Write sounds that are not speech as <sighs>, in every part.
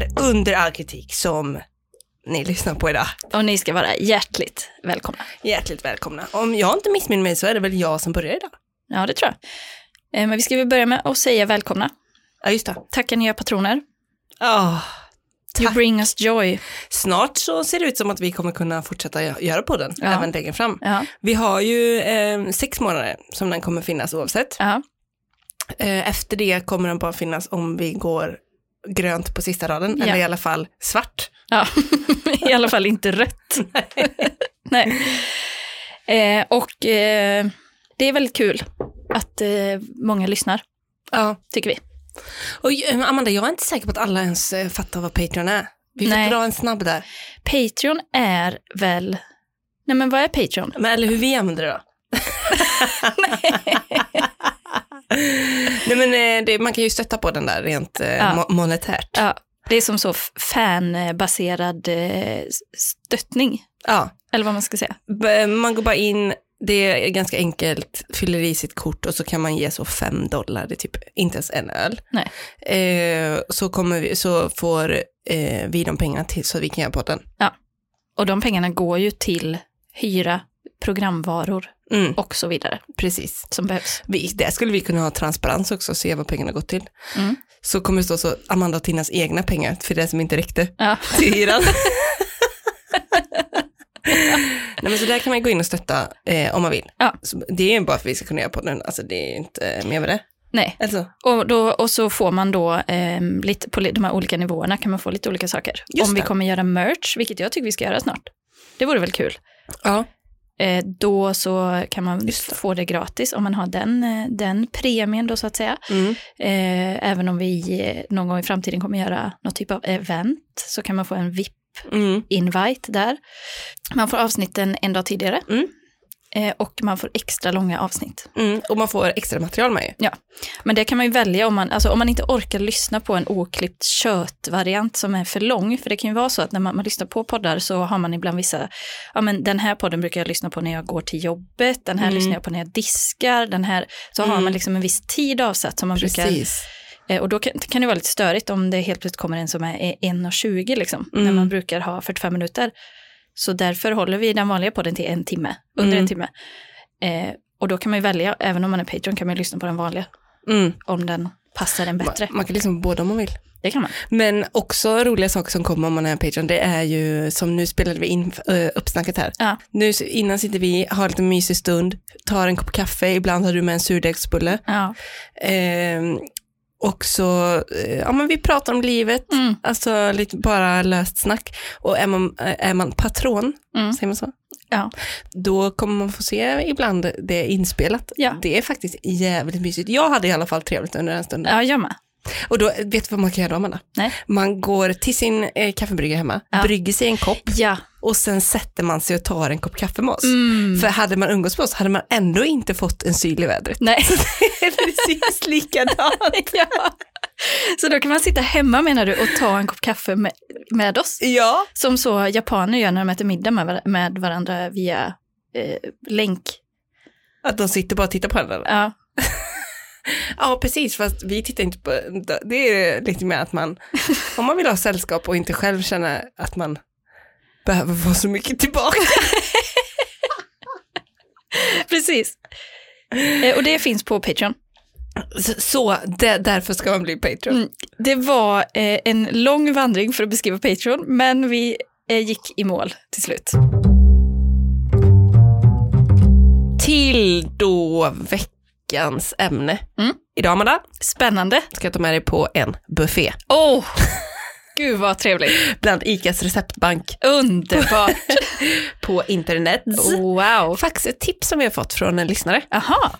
är under all kritik som ni lyssnar på idag. Och ni ska vara hjärtligt välkomna. Hjärtligt välkomna. Om jag inte missminner mig så är det väl jag som börjar idag. Ja, det tror jag. Eh, Men vi ska väl börja med att säga välkomna. Ja, just det. Tacka nya patroner. Oh, You Tack. bring us joy. snart så ser det ut som att vi kommer kunna fortsätta gö- göra podden Ja. även längre fram. Ja, Vi har ju eh, sex månader som den kommer finnas oavsett. ja. Eh, efter det kommer den bara finnas om vi går grönt på sista raden, Ja. eller i alla fall svart. ja. <laughs> i alla fall inte rött. <laughs> Nej. Eh, och eh, det är väldigt kul att eh, många lyssnar, Ja. tycker vi. Och eh, Amanda, jag är inte säker på att alla ens eh, fattar vad Patreon är. Vi får Nej. dra en snabb där. Patreon är väl... Nej men vad är Patreon? Men eller hur vi använder det då? <laughs> Nej men eh, det, man kan ju stötta på den där rent eh, Ja. mo- monetärt. Ja, det är som så fanbaserad eh, stöttning, Ja. eller vad man ska säga. Man går bara in, det är ganska enkelt, fyller i sitt kort och så kan man ge så fem dollar, det är typ inte ens en öl. Nej. Eh, så, kommer vi, så får eh, vi de pengarna till så vi kan göra podden. Och de pengarna går ju till hyra, programvaror Mm, och så vidare precis. som behövs. Vi, där skulle vi kunna ha transparens också, se vad pengarna gått till. Mm. Så kommer det stå så, Amanda och Tinnas egna pengar för det som inte räckte Ja. till hyran. <laughs> <laughs> Nej, men så där kan man gå in och stötta eh, om man vill. Ja. Så det är bara för att vi ska kunna göra podden, alltså det är inte mer med det. Nej, Alltså, och, då, och så får man då eh, lite på de här olika nivåerna kan man få lite olika saker. Just Om vi det. kommer göra merch, vilket jag tycker vi ska göra snart. Det vore väl kul. ja. Eh, då så kan man få det gratis om man har den, eh, den premien då så att säga. Mm. Eh, även om vi någon gång i framtiden kommer göra något typ av event så kan man få en VIP-invite Mm. där. Man får avsnitten en dag tidigare. Mm. Eh, och man får extra långa avsnitt. Mm. Och man får extra material med ju. Men det kan man ju välja om man, alltså om man inte orkar lyssna på en oklippt köttvariant som är för lång. För det kan ju vara så att när man, man lyssnar på poddar så har man ibland vissa, ja men den här podden brukar jag lyssna på när jag går till jobbet, den här Mm. lyssnar jag på när jag diskar, den här, så har Mm. man liksom en viss tid avsatt som man brukar, Precis. eh, och då kan, kan det vara lite störigt om det helt plötsligt kommer en som är 1.20 liksom, när Mm. man brukar ha 45 minuter. Så därför håller vi den vanliga podden till en timme, under Mm. en timme. Eh, och då kan man ju välja, även om man är Patreon kan man ju lyssna på den vanliga Mm. om den passar en bättre. Man, man kan liksom båda om man vill. Det kan man. Men också roliga saker som kommer om man är Patreon, det är ju som nu spelade vi in uh, uppsnacket här. Ja. Nu innan sitter vi, har lite mysig stund, tar en kopp kaffe, ibland har du med en surdegsbulle. Ja. Ehm, och så, eh, ja men vi pratar om livet, Mm. alltså lite bara löst snack. Och är man, är man patron, Mm. säger man så? Ja. Då kommer man få se ibland det inspelat. Ja. Det är faktiskt jävligt mysigt. Jag hade i alla fall trevligt under den stunden. ja, jag med. Och då, vet du vad man kan göra då, Amanda? Nej. Man går till sin eh, kaffebrygga hemma, Ja. brygger sig en kopp Ja. Och sen sätter man sig och tar en kopp kaffe med oss. Mm. För hade man umgås med oss hade man ändå inte fått en syl i vädret. Nej. Det är precis likadant. <laughs> ja. Så då kan man sitta hemma menar du och ta en kopp kaffe med, med oss. Ja. Som så japaner gör när de äter middag med, med varandra via eh, länk. Att de sitter bara och tittar på varandra. Ja. <laughs> Ja, precis, fast vi tittar inte på, det är lite mer att man, om man vill ha sällskap och inte själv känna att man behöver få så mycket tillbaka. <laughs> Precis. Eh, och det finns på Patreon. Så, det, därför ska man bli Patreon. Mm. Det var eh, en lång vandring för att beskriva Patreon, men vi eh, gick i mål till slut. Till då veckans ämne. Mm. Idag, Amanda, Spännande. ska jag ta med dig på en buffé. Oh, <laughs> gud vad trevligt. Bland ICAs receptbank Underbart. <laughs> på internet. wow. Faktiskt ett tips som vi har fått från en lyssnare. Aha.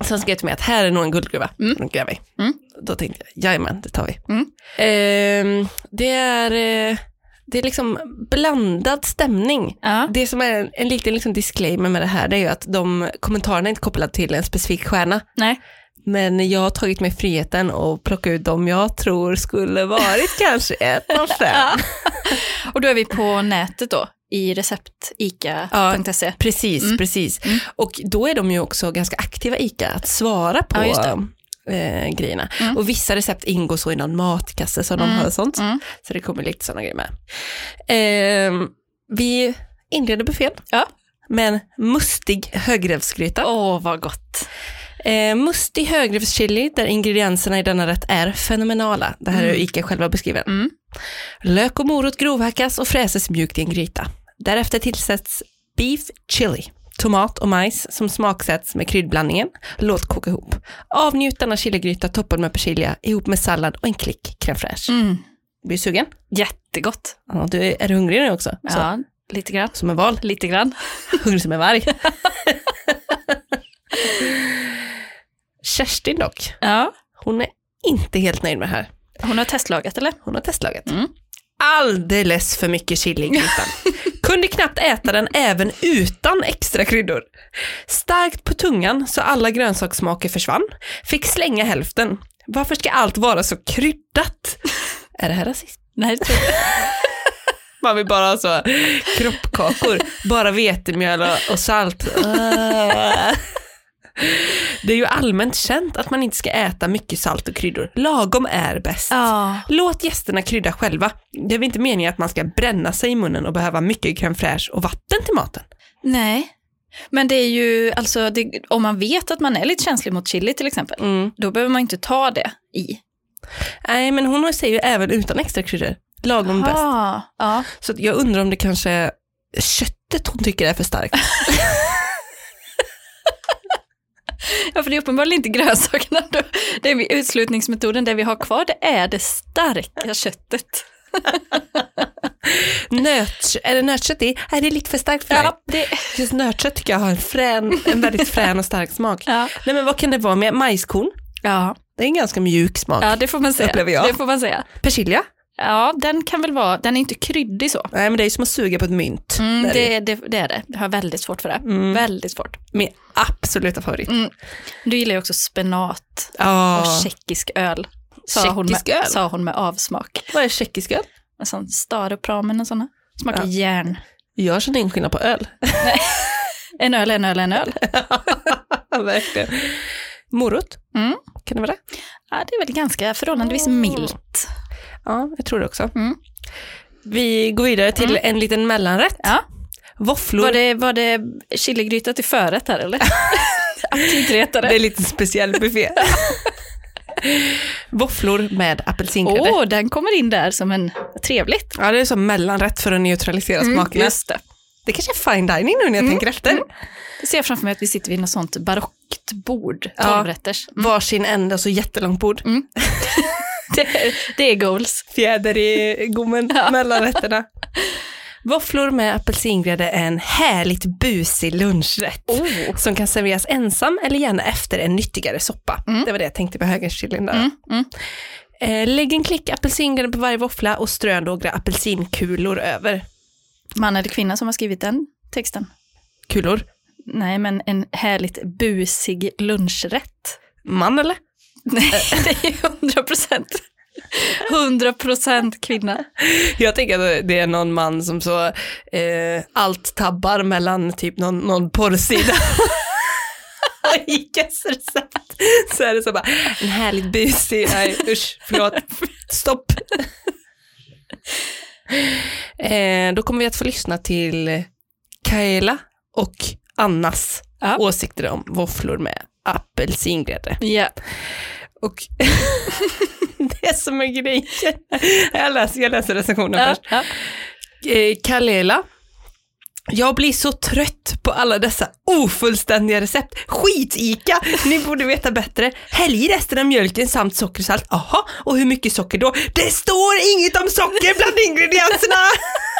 Som skrev till mig att här är nog en guldgruva. Mm. Mm. Gräver. Mm. då tänkte jag, jajamän, det tar vi. Mm. Ehm, det, är, eh, det är liksom blandad stämning. Ja. Det som är en, en liten liksom disclaimer med det här, det är ju att de kommentarerna är inte kopplade till en specifik stjärna. Nej. Men jag har tagit mig friheten och plocka ut dem jag tror skulle varit <laughs> kanske ett av fem. Och då är vi på nätet då, i receptica.se. Precis, Mm. precis. Mm. Och då är de ju också ganska aktiva ICA att svara på Ja, eh, grejerna. Mm. Och vissa recept ingår så i någon matkasse så de Mm. har sånt. Mm. Så det kommer lite sådana grejer med. Ehm, vi inleder buffén Ja. med en mustig högrevsgryta. Åh, vad gott. Eh, mustig högrevschili där ingredienserna i denna rätt är fenomenala. Det här är Mm. ICA själva beskriven. Mm. Lök och morot grovhackas och fräses mjukt i en gryta. Därefter tillsätts beef chili, tomat och majs som smaksätts med kryddblandningen. Låt koka ihop. Avnjut denna chiligryta toppad med persilja ihop med sallad och en klick crème fraîche. Mm. Blir du sugen? Jättegott. Ja, du är, är du hungrig nu också? Så, Ja, lite grann. som en val. Lite grann. Hungrig som en varg. <laughs> Kerstin dock, Ja. hon är inte helt nöjd med det här. Hon har testlagat eller? Hon har testlaget. Mm. Alldeles för mycket chili i grytan. <laughs> Kunde knappt äta den även utan extra kryddor. Starkt på tungan så alla grönsakssmaker försvann. Fick slänga hälften. Varför ska allt vara så kryddat? <laughs> Är det här rasism? Nej, det tror jag. <laughs> Man vill bara ha så kroppkakor, bara vetemjöl och salt. Det är ju allmänt känt att man inte ska äta mycket salt och kryddor. Lagom är bäst. Ja. Låt gästerna krydda själva. Det är väl inte meningen att man ska bränna sig i munnen och behöva mycket crème fraîche och vatten till maten. Nej. Men det är ju, alltså, det, om man vet att man är lite känslig mot chili till exempel, då behöver man inte ta det i. Nej, men hon säger ju även utan extra kryddor. Lagom bäst. Ah, ja. Så jag undrar om det kanske är köttet hon tycker är för starkt. <laughs> ja, för det är uppenbarligen inte grönsakerna. Då. Det är utslutningsmetoden, det vi har kvar, det är det starka köttet. <laughs> Nöt, är det nötkött i? Nej, det är lite för starkt för mig. Ja, det, Just nötkött tycker jag har en, frän, en väldigt frän och stark smak. ja. Nej men vad kan det vara med majskorn? Ja. Det är en ganska mjuk smak. ja, det får man säga. Det får man säga. Persilja? Ja, den kan väl vara, den är inte kryddig så. Nej men det är som att suga på ett mynt. Mm, Det är det, det, är det. Jag har väldigt svårt för det. Mm. Väldigt svårt. Min absoluta favorit. Mm. Du gillar ju också spenat Ja. och tjeckisk öl. Sa hon, med, Tjeckisk öl? sa hon med avsmak. Vad är tjeckisk öl? En sån Staropramen och sådana. Smakar Ja. järn. Jag känner ingen skillnad på öl. En öl, en öl, en öl. <laughs> Verkligen. Morot, Mm. kan det vara det? Ja, det är väl ganska förhållandevis Mm. milt. Ja, jag tror det också. Mm. Vi går vidare till en liten mellanrätt. Ja. Våfflor. Var det, var det chiligryta till förrätt här eller? <laughs> Aptitretare. Det är lite speciell buffé. <laughs> Våfflor med apelsingrädde. Åh, den kommer in där som en trevligt. Ja, det är som mellanrätt för att neutralisera smakerna. Mm, just det. Det kanske är fine dining nu när jag Mm, tänker efter. mm. Det ser jag framför mig att vi sitter vid något sånt barockt bord, Ja. tolvrätters. Mm. Varsin ände och så jättelångt bord. <laughs> <laughs> Det, det är goals. Fjäder i gommen Ja. mellan rätterna. <laughs> Våfflor med apelsingrädde är en härligt busig lunchrätt. Oh. Som kan serveras ensam eller gärna efter en nyttigare soppa. Mm. Det var det jag tänkte på högerchilin där. Mm, mm. Eh, lägg en klick apelsingrädde på varje våffla och strö några apelsinkulor över. Man eller kvinna som har skrivit den texten? Kulor? Nej, men en härligt busig lunchrätt. Man eller? Nej, det är hundra procent. Hundra procent kvinna. Jag tänker att det är någon man som så eh, allt tabbar mellan typ någon, någon porrsida och Icas recept. Så är det så bara, en härligt busig, nej usch, förlåt, stopp. Eh, då kommer vi att få lyssna till Kaela och Annas Ja. åsikter om våfflor med apelsingrädde. Ja. Och <laughs> det är som en grej. Jag läser, jag läser recensionen Ja, först. ja. Eh, Kalela. Jag blir så trött på alla dessa ofullständiga recept. Skit-Ica! Ni borde veta bättre. Häll i resten av mjölken samt socker och salt. Aha, och hur mycket socker då? Det står inget om socker bland ingredienserna! <laughs>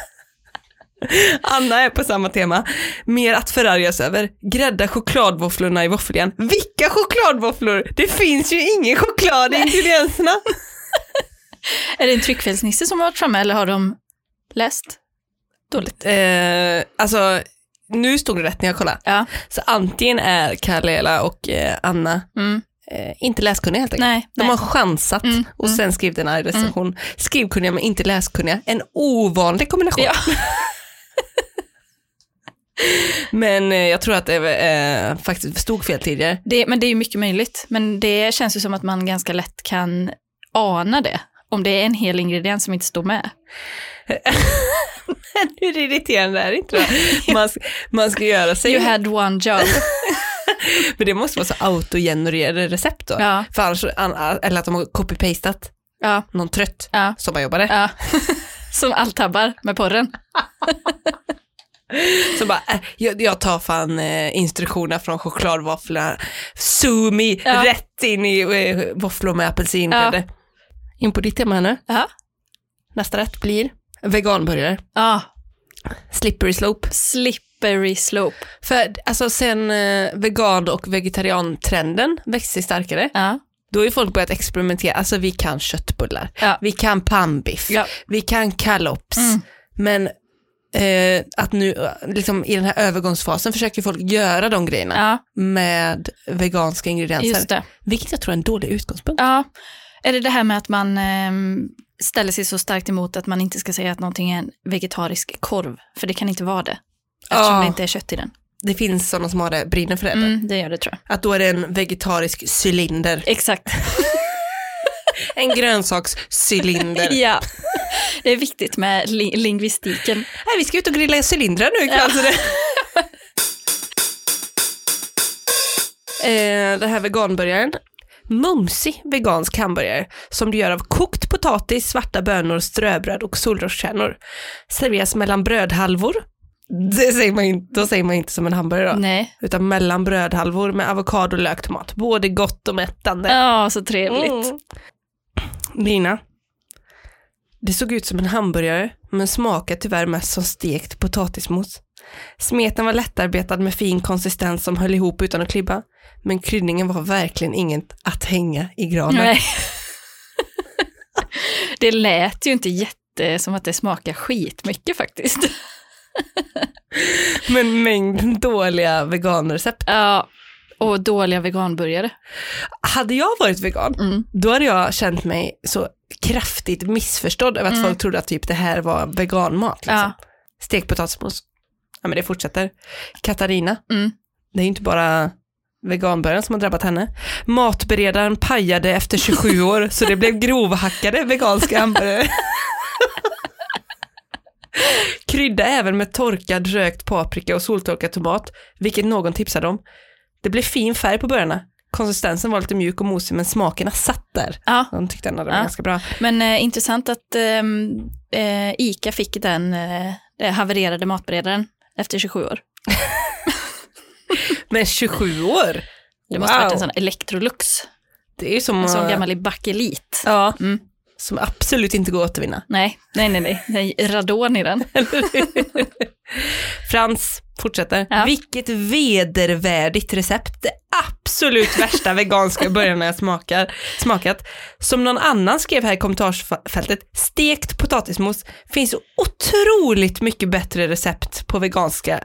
<laughs> Anna är på samma tema. Mer att förargas över. Grädda chokladvåfflorna i våffeljärn. Vilka chokladvåfflor? Det finns ju ingen choklad i ingredienserna. <laughs> Är det en tryckfelsnisse som har varit framme eller har de läst dåligt? Eh, alltså, nu stod det rätt när jag kollade. Ja. Så antingen är Karlela och eh, Anna Mm. eh, inte läskunniga helt enkelt. Nej, De nej. har chansat Mm, och sen skrivit en arg recension. Skrivkunniga men inte läskunniga. En ovanlig kombination. Ja. <laughs> Men eh, jag tror att det eh, faktiskt stod fel tidigare. Det, men det är ju mycket möjligt. Men det känns ju som att man ganska lätt kan ana det. Om det är en hel ingrediens som inte står med. <laughs> Hur irriterande är det inte? <laughs> Man, man ska göra sig, You had one job. <laughs> men det måste vara så autogenererade recept då. Ja, För annars, an- eller att de har copy-pastat ja, någon trött ja, sommarjobbare. ja. Som alltabbar med porren. <laughs> Så bara, äh, jag, jag tar fan eh, instruktioner från chokladvåfflorna, sumi, Ja. rätt in i eh, våfflor med apelsingrädde. In på ditt tema nu. Ja. Nästa rätt blir veganburgare, Ja, slippery slope. slippery slope. För alltså sen eh, vegan och vegetariantrenden växte sig starkare, Ja, då har ju folk börjat experimentera, alltså vi kan köttbullar, Ja. vi kan pannbiff, Ja. vi kan kalops, Mm. men eh, att nu eh, liksom i den här övergångsfasen försöker folk göra de grejerna ja med veganska ingredienser, just det. vilket jag tror är en dålig utgångspunkt. Ja, är det det här med att man ehm, ställer sig så starkt emot att man inte ska säga att någonting är en vegetarisk korv? För det kan inte vara det. Eftersom Ja. det inte är kött i den. Det finns sådana som har det, brinner för det. Mm, det gör det tror jag. Att då är det en vegetarisk cylinder, Exakt. <laughs> en grönsakscylinder. <laughs> ja. Det är viktigt med li- lingvistiken. Nej, vi ska ut och grilla cylindrar nu ikväll. <laughs> Det... eh, den här veganburgaren, mumsig vegansk hamburgare som du gör av kokt potatis, svarta bönor, ströbröd och solrosskärnor. Serveras mellan brödhalvor. Det säger man inte, då säger man inte som en hamburgare då. Nej. Utan mellan brödhalvor med avokado, lök, tomat. Både gott och mättande. Ja, så trevligt. Mm. Lina, det såg ut som en hamburgare, men smakade tyvärr mest som stekt potatismos. Smeten var lättarbetad med fin konsistens som höll ihop utan att klibba, men kryddningen var verkligen inget att hänga i granen. Nej. <laughs> det lät ju inte jätte som att det smakar skitmycket faktiskt. <laughs> Men mängden dåliga veganrecept. Ja, och dåliga veganburgare. Hade jag varit vegan, Mm. då hade jag känt mig så kraftigt missförstådd över att Mm. folk trodde att typ det här var veganmat. Liksom. Ja. Stekt potatismos. Ja men det fortsätter. Katarina, Mm. det är ju inte bara veganburgaren som har drabbat henne. Matberedaren pajade efter 27 <laughs> år så det blev grovhackade veganska hamburgare. <laughs> Krydda även med torkad rökt paprika och soltorkad tomat, vilket någon tipsade om. Det blev fin färg på burgarna. Konsistensen var lite mjuk och mosig men smakerna satt där. Ja, De tyckte ändå det var Ja. ganska bra. men eh, intressant att ehm, eh, ICA fick den eh, havererade matberedaren efter 27 år. <laughs> Men 27 år? Det måste ha varit en Wow. sån Electrolux, Det är som, en sån gammal bakelit. ja, Mm. Som absolut inte går att återvinna. Nej, nej, nej, nej, radon i den. <laughs> Frans fortsätter. Ja. Vilket vedervärdigt recept. Det absolut värsta veganska burgarna jag smakar, smakat. Som någon annan skrev här i kommentarsfältet, stekt potatismos finns otroligt mycket bättre recept på veganska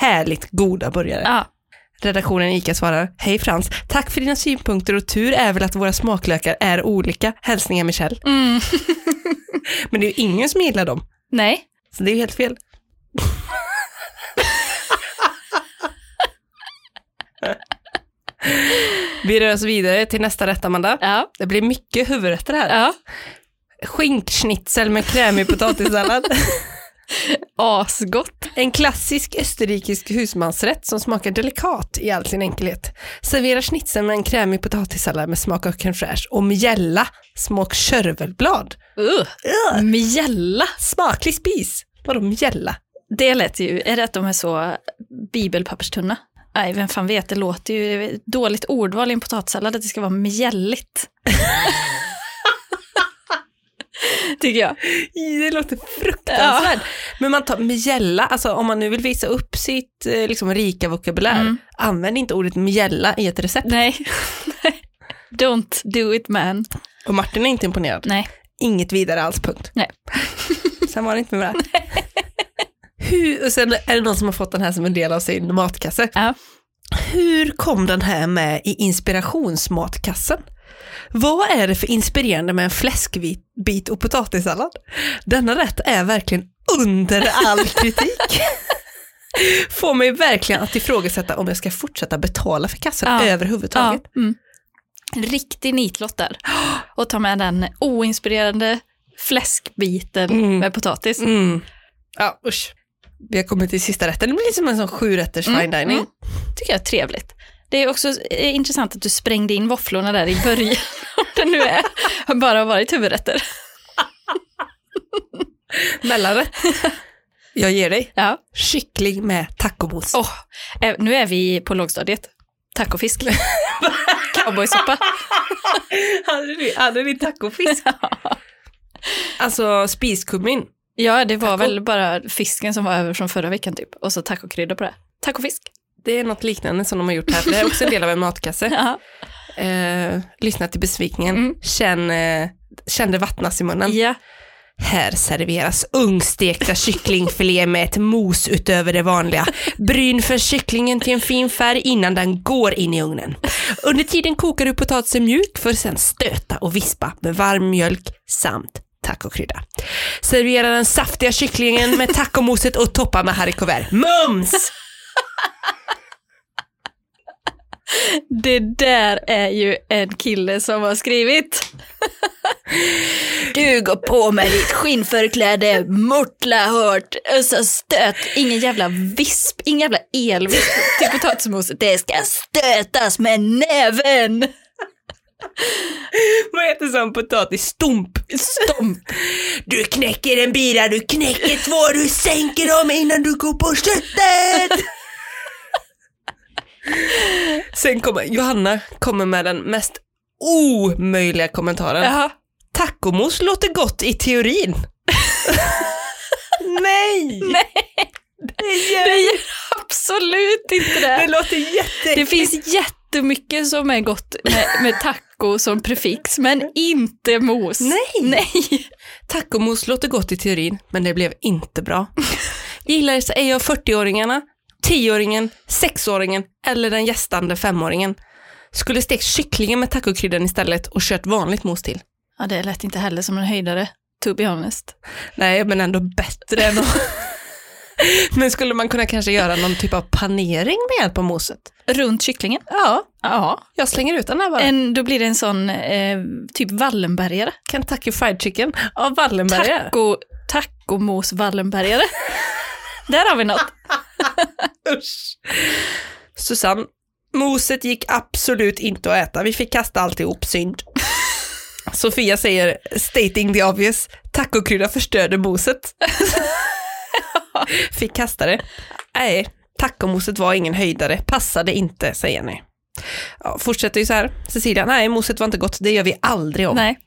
härligt goda burgare. Ja, Redaktionen ICA svarar, hej Frans, tack för dina synpunkter och tur är väl att våra smaklökar är olika. Hälsningar Michelle. mm. <laughs> Men det är ju ingen som gillar dem, nej, så det är ju helt fel. <laughs> Vi rör oss vidare till nästa rätt, Amanda. ja, Det blir mycket huvudrätter här. ja, Skinkschnitzel med krämig potatissallad. <laughs> asgott. En klassisk österrikisk husmansrätt som smakar delikat i all sin enkelhet. Servera schnitzeln med en krämig potatissallad med smak av crème fraîche och mjälla, smak körvelblad. Uh. Mjälla, Smaklig spis. Vadå mjälla? det lät ju, är det att de är så bibelpapperstunna? Nej, vem fan vet, det låter ju dåligt ordval i en potatissallad att det ska vara mjälligt. <laughs> <laughs> tycker jag. Det låter fruktansvärt. Men man tar mjälla, alltså om man nu vill visa upp sitt eh, liksom, rika vokabulär, Mm. använd inte ordet mjälla i ett recept. Nej. <laughs> Don't do it man. Och Martin är inte imponerad. Nej. Inget vidare alls, punkt. Nej. <laughs> Sen var det inte med det. Hur, och sen är det någon som har fått den här som en del av sin matkasse. Ja. Hur kom den här med i inspirationsmatkassen? Vad är det för inspirerande med en fläskbit och potatissallad? Denna rätt är verkligen under all <laughs> kritik. Får mig verkligen att ifrågasätta om jag ska fortsätta betala för kassen Ja. överhuvudtaget. Ja, mm. Riktig nitlott där. <gasps> Och ta med den oinspirerande fläskbiten Mm. med potatis. Mm. Ja, usch. Vi har kommit till sista rätten. Det blir som en sån sjurätters Mm, fine dining. mm. tycker jag är trevligt. Det är också eh, intressant att du sprängde in våfflorna där i början. <laughs> Om det nu är, har bara varit huvudrätter. <laughs> Mellanrätt. Jag ger dig. Ja. Kyckling med tacomos. Åh, eh, nu är vi på lågstadiet. Tacofisk. <laughs> Cowboysoppa. hade, ni, hade ni tacofisk? alltså spiskummin. Ja, det var Taco. väl bara fisken som var över från förra veckan typ. Och så tacokrydda på det. Tacofisk. Det är något liknande som de har gjort här. för Det är också en del av en matkasse. <laughs> Ja. Eh, lyssna till besvikningen. Mm. Känn, eh, känn det vattnas i munnen. ja. Här serveras ugnstekta kycklingfilé med ett mos utöver det vanliga. Bryn för kycklingen till en fin färg innan den går in i ugnen. Under tiden kokar du potatisen mjuk för att sen stöta och vispa med varm mjölk samt tacokrydda. Servera den saftiga kycklingen med tacomoset och toppa med haricots vert. Mums! Det där är ju en kille som har skrivit. Du går på med ditt skinnförkläde, mortla hårt, och så stöt, ingen jävla visp, ingen jävla elvisp till potatismoset. Det ska stötas med näven. Vad heter sån potatis? Stomp. Stomp. Du knäcker en bira, du knäcker två, du sänker dem innan du går på köttet. Sen kommer Johanna kommer med den mest omöjliga kommentaren. Jaha. Tacomos låter gott i teorin. <laughs> Nej! Nej, Det, gör, det gör absolut inte det det. låter jätte... Det finns jättemycket som är gott med, med taco som prefix, men inte mos. Nej. Nej. Tacomos låter gott i teorin, men det blev inte bra. Gillades ej av 40-åringarna, 10-åringen, 6-åringen eller den gästande 5-åringen. Skulle stekt kycklingen med tacokryddan istället och kört vanligt mos till. Ja, det lät inte heller som en höjdare, to be honest. Nej, men ändå bättre än att... <laughs> Men skulle man kunna kanske göra någon typ av panering med hjälp av moset? Runt kycklingen? Ja, Ja. jag slänger ut den här bara. En, då blir det en sån eh, typ Wallenbergare. Kentucky Fried Chicken av Wallenbergare. Taco, tacomos Wallenbergare. <laughs> Där har vi något. <laughs> Susanne, moset gick absolut inte att äta. Vi fick kasta alltihop, synd. <laughs> Sofia säger, stating the obvious, tacokrydda förstörde moset. <laughs> fick kasta det. Nej, tacomoset var ingen höjdare, passade inte, säger ni. Ja, fortsätter ju så här, Cecilia, nej moset var inte gott, det gör vi aldrig om. Nej.